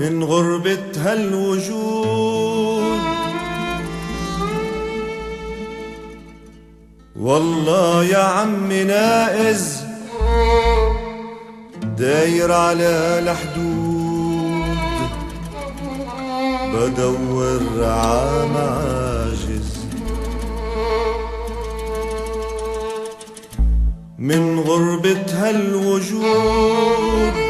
من غربة هالوجود. والله يا عم نائز داير على الحدود. بدور عام عاجز. من غربة هالوجود.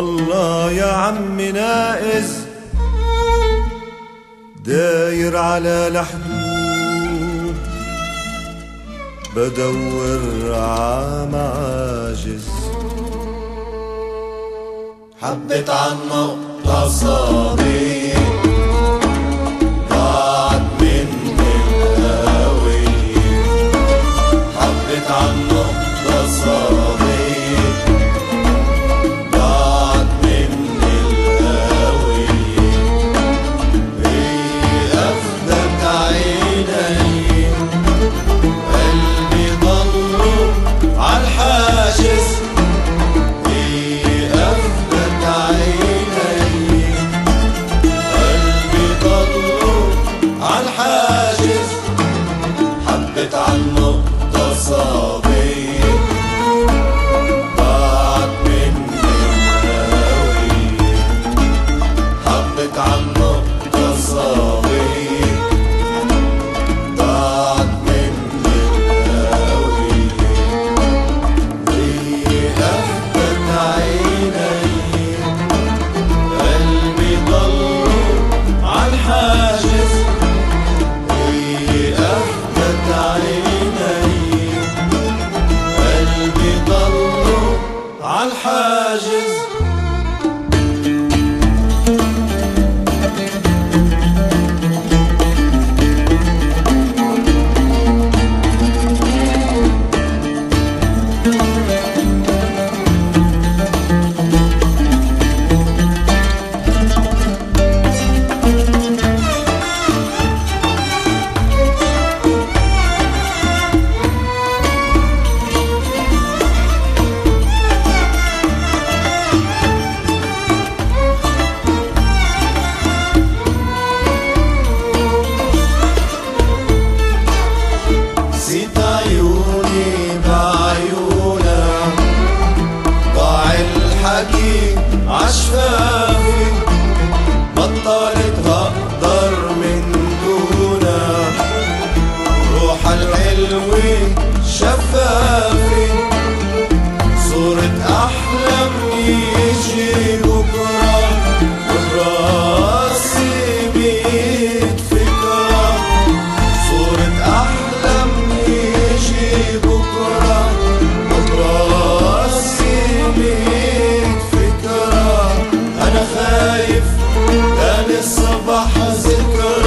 والله يا عم ناقز داير على الحدود بدور عام عاجز حبت عمو قصابي خايف تاني الصباح اذكر